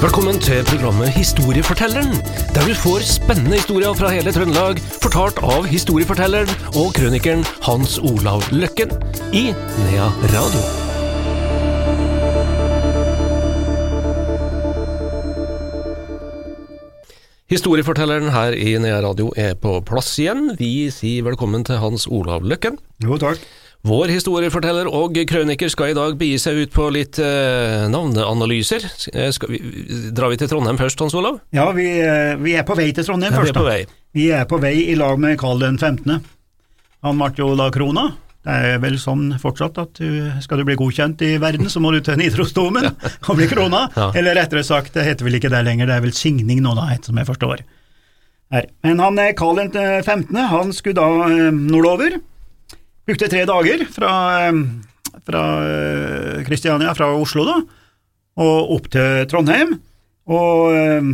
Velkommen til programmet Historiefortelleren, der du får spennende historier fra hele Trøndelag, fortalt av historiefortelleren og krønikeren Hans Olav Løkken i Nea Radio. Historiefortelleren her i Nea Radio er på plass igjen. Vi sier velkommen til Hans Olav Løkken. Jo, takk. Vår historieforteller og krøniker skal i dag begi seg ut på litt eh, navneanalyser. Eh, skal vi, drar vi til Trondheim først, Hans Olav? Ja, vi, eh, vi er på vei til Trondheim Ja, vi først. er på vei. Vi er på vei i lag med Karl den 15. Han ble jo da krona. Det er vel sånn fortsatt at du, skal du bli godkjent i verden, så må du til Nidarosdomen og bli krona. Ja. Eller rettere sagt, det heter vel ikke det lenger, det er vel signing nå, da, etter som jeg forstår. Her. Men han eh, Karl den 15. han skulle da nordover. Brukte tre dager fra, eh, fra eh, Kristiania, fra Oslo, da, og opp til Trondheim. Og eh,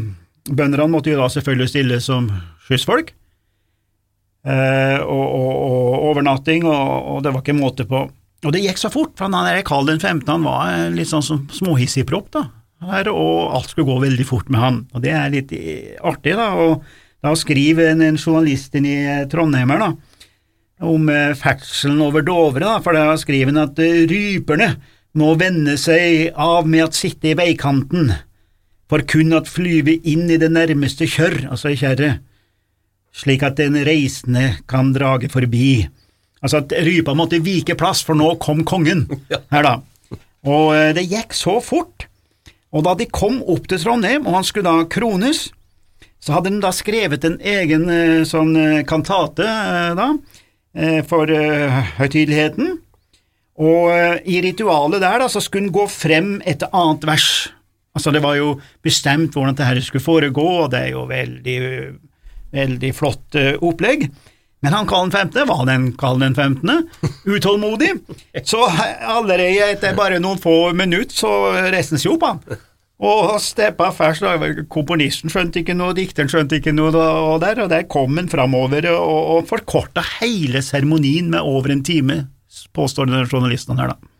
bøndene måtte jo da selvfølgelig stille som skyssfolk. Og, og, og overnatting, og, og det var ikke måte på. Og det gikk så fort, for han Karl den 15. han var litt sånn som småhissigpropp, da. Her, og alt skulle gå veldig fort med han. Og det er litt artig, da. Og da skriver en, en journalist i Trondheimer da, om eh, ferdselen over Dovre, da, for da skriver han at eh, ryperne må vende seg av med at sitte i veikanten, for kun at flyve inn i det nærmeste kjørr, altså i kjerret, slik at den reisende kan drage forbi. Altså at rypa måtte vike plass, for nå kom kongen her, da. Og eh, det gikk så fort. Og da de kom opp til Trondheim, og han skulle da krones, så hadde han da skrevet en egen sånn kantate da, for eh, høytideligheten. Og eh, i ritualet der da, så skulle han gå frem etter annet vers. Altså det var jo bestemt hvordan dette skulle foregå, og det er jo veldig, veldig flott eh, opplegg. Men han Karl 15. var den Karl 15. utålmodig, så allerede etter bare noen få minutter så reiste han seg opp, han. Og steppa da, komponisten skjønte ikke noe, dikteren skjønte ikke noe, og der, og der kom han framover og, og forkorta hele seremonien med over en time, påstår den journalisten her, da.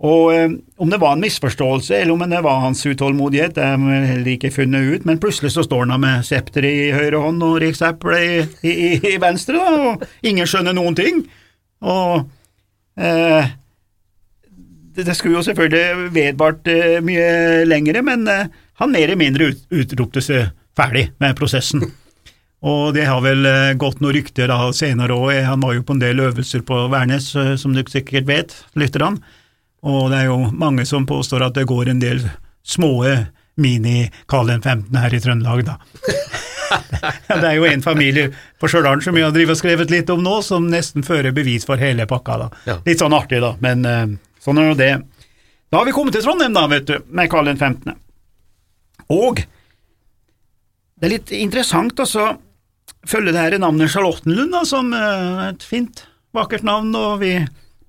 Og eh, om det var en misforståelse, eller om det var hans utålmodighet, det vi heller ikke funnet ut, men plutselig så står han da med septeret i høyre hånd og rikseplet i, i, i venstre, da, og ingen skjønner noen ting. Og eh, det, skulle jo selvfølgelig vedvart eh, mye lengre, men eh, han mer eller mindre ut, utropte seg ferdig med prosessen. Og det har vel eh, gått noen rykter da senere òg, han var jo på en del øvelser på Værnes, som du sikkert vet, lytterne. Og det er jo mange som påstår at det går en del små mini-Karl 15 her i Trøndelag, da. det er jo en familie på Stjørdal som vi har og skrevet litt om nå, som nesten fører bevis for hele pakka, da. Ja. Litt sånn artig, da, men sånn er nå det. Da har vi kommet til Trondheim, da, vet du, med Karl 15. Og det er litt interessant å følge det her navnet Charlottenlund, da, som eh, er et fint, vakkert navn, og vi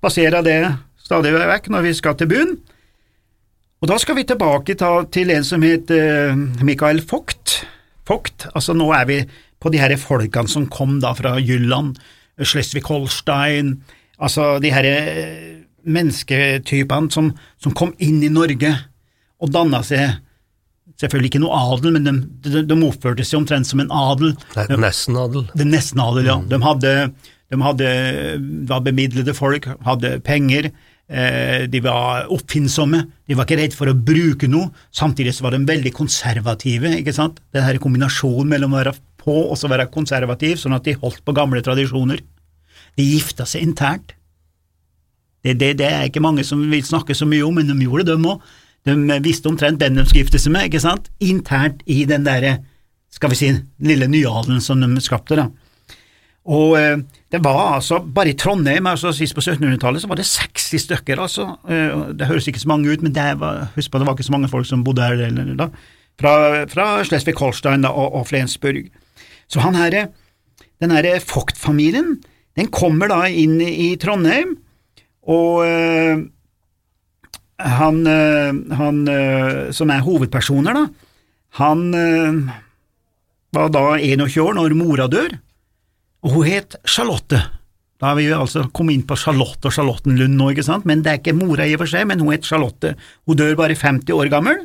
passerer det stadig vekk når vi skal til byen. Og da skal vi tilbake til en som het eh, Michael Vogt. Vogt, altså nå er vi på de her folkene som kom da fra Jylland, Schleswig-Holstein, altså de her eh, mennesketypene som, som kom inn i Norge og danna seg Selvfølgelig ikke noe adel, men de, de, de oppførte seg omtrent som en adel. Nei, nesten adel. Det er nesten adel, ja. De hadde, de hadde var bemidlede folk, hadde penger, eh, de var oppfinnsomme, de var ikke redd for å bruke noe, samtidig så var de veldig konservative, ikke sant. Denne kombinasjonen mellom å være på og så være konservativ, sånn at de holdt på gamle tradisjoner. De gifta seg internt. Det, det, det er ikke mange som vil snakke så mye om, men de gjorde det, de òg. De visste omtrent hvem de skulle gifte seg med, ikke sant, internt i den derre, skal vi si, lille nyadelen som de skapte, da. Og eh, det var altså, bare i Trondheim, altså sist på 1700-tallet, så var det 60 stykker, altså. Eh, det høres ikke så mange ut, men var, husk på det var ikke så mange folk som bodde her eller, da. Fra, fra Schleswig-Holstein og, og Flensburg. Så han herre, den herre Vogt-familien, den kommer da inn i Trondheim, og eh, han, eh, han eh, som er hovedpersoner, da, han var da 21 år når mora dør, og hun het Charlotte. Da har vi jo altså kommet inn på Charlotte og Charlottenlund nå, ikke sant, men det er ikke mora i og for seg, men hun het Charlotte. Hun dør bare 50 år gammel.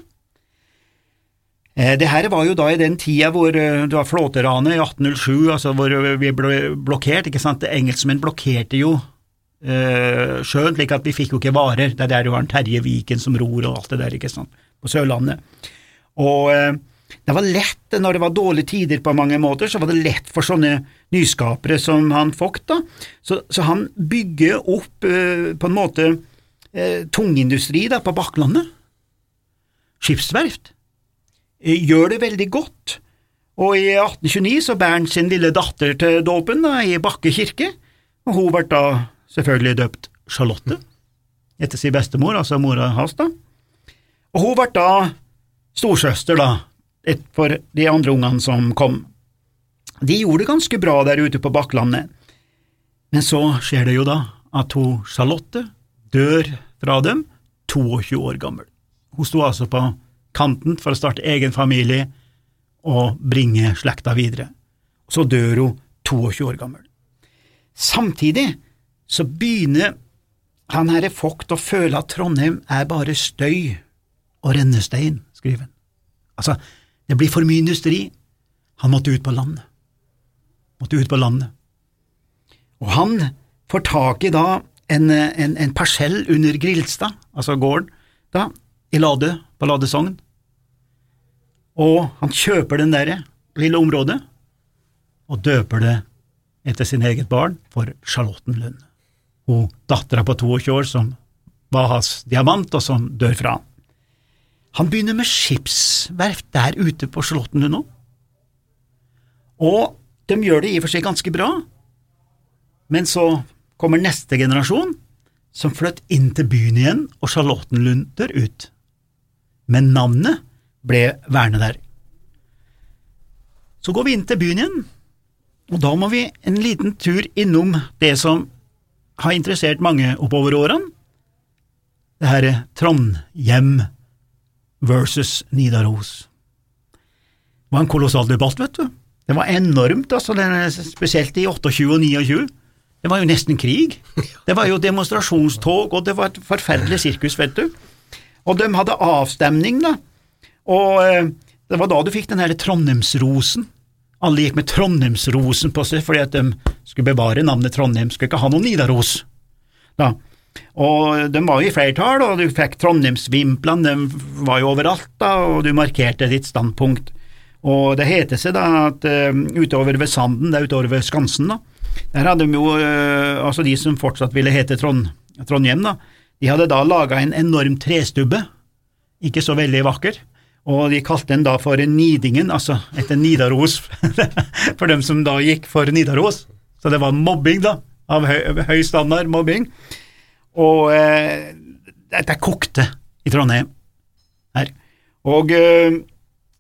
Det her var jo da i den tida hvor det var flåteranet i 1807, altså hvor vi ble blokkert, ikke sant. Engelskmenn blokkerte jo eh, sjøen, slik at vi fikk jo ikke varer. Det er der du har Terje Viken som ror og alt det der, ikke sant, på Sørlandet. Og eh, det var lett, når det var dårlige tider på mange måter, så var det lett for sånne nyskapere som han Vogt, da. Så, så, han bygger opp eh, på en måte eh, tungindustri da, på Bakklandet. Skipsverft. Eh, gjør det veldig godt, og i 1829 så bærer han sin lille datter til dåpen da, i Bakke kirke, og hun ble da selvfølgelig døpt Charlotte, etter sin bestemor, altså mora hans, da. Og hun ble da storsøster, da, for de andre ungene som kom. De gjorde det ganske bra der ute på Bakklandet, men så skjer det jo da at hun Charlotte dør fra dem 22 år gammel. Hun sto altså på kanten for å starte egen familie og bringe slekta videre. Så dør hun 22 år gammel. Samtidig så begynner han herre Vogt å føle at Trondheim er bare støy og rennestein, skriver han. Altså, det blir for mye industri. Han måtte ut på landet. Måtte ut på landet. Og han får tak i da en, en, en parsell under Grilstad, altså gården, da, i Lade, på Lade. Og han kjøper den der lille området og døper det etter sin eget barn for Charlottenlund, hun dattera på 22 år som var hans diamant, og som dør fra han. Han begynner med skipsverft der ute på Charlottenlund nå, og de gjør det i og for seg ganske bra, men så kommer neste generasjon, som flytter inn til byen igjen, og Charlottenlund dør ut. Men navnet ble vernet der. Så går vi inn til byen igjen, og da må vi en liten tur innom det som har interessert mange oppover årene, det her Trondhjem versus Nidaros. Det var en kolossal debatt, vet du. Det var enormt, altså, spesielt i 28 og 29. Det var jo nesten krig. Det var jo demonstrasjonstog, og det var et forferdelig sirkus, vet du. Og de hadde avstemning, da, og eh, det var da du fikk den her Trondheimsrosen. Alle gikk med Trondheimsrosen på seg fordi at de skulle bevare navnet Trondheim, skulle ikke ha noen Nidaros. Da. Og de var jo i flertall, og du fikk Trondheimsvimplene, de var jo overalt, da, og du markerte ditt standpunkt. Og det heter seg da at uh, utover ved Sanden, det er utover ved Skansen, da, der hadde de jo, uh, altså de som fortsatt ville hete Trond, Trondheim, da, de hadde da laga en enorm trestubbe, ikke så veldig vakker, og de kalte den da for Nidingen, altså etter Nidaros, for dem som da gikk for Nidaros. Så det var mobbing, da, av høy, høy standard mobbing. Og eh, det kokte i Trondheim her. Og eh,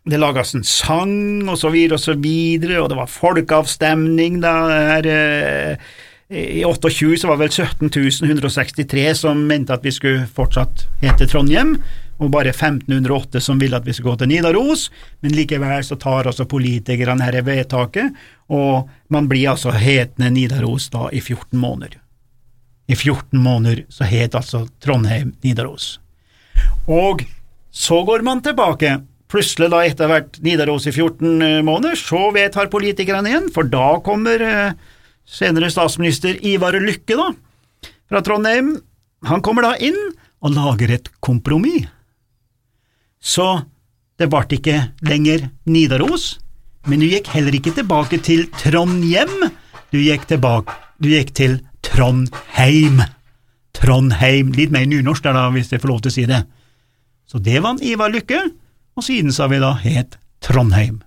det lages en sang, og så videre og så videre, og det var folkeavstemning da her eh, i 28 så var det vel 17 163 som mente at vi skulle fortsatt hete Trondheim, og bare 1508 som vil at vi skal gå til Nidaros, men likevel så tar altså politikerne dette vedtaket, og man blir altså hetende Nidaros da i 14 måneder. I 14 måneder så het altså Trondheim Nidaros. Og så går man tilbake, plutselig da etter hvert Nidaros i 14 eh, måneder, så vedtar politikerne igjen, for da kommer eh, senere statsminister Ivar Lykke da, fra Trondheim, han kommer da inn og lager et kompromiss så det ble ikke lenger Nidaros, men du gikk heller ikke tilbake til Trondhjem, du gikk, tilbake, du gikk til Trondheim. Trondheim, litt mer nynorsk der da, hvis jeg får lov til å si det. Så det var en Ivar Lykke, og siden så har vi da het Trondheim.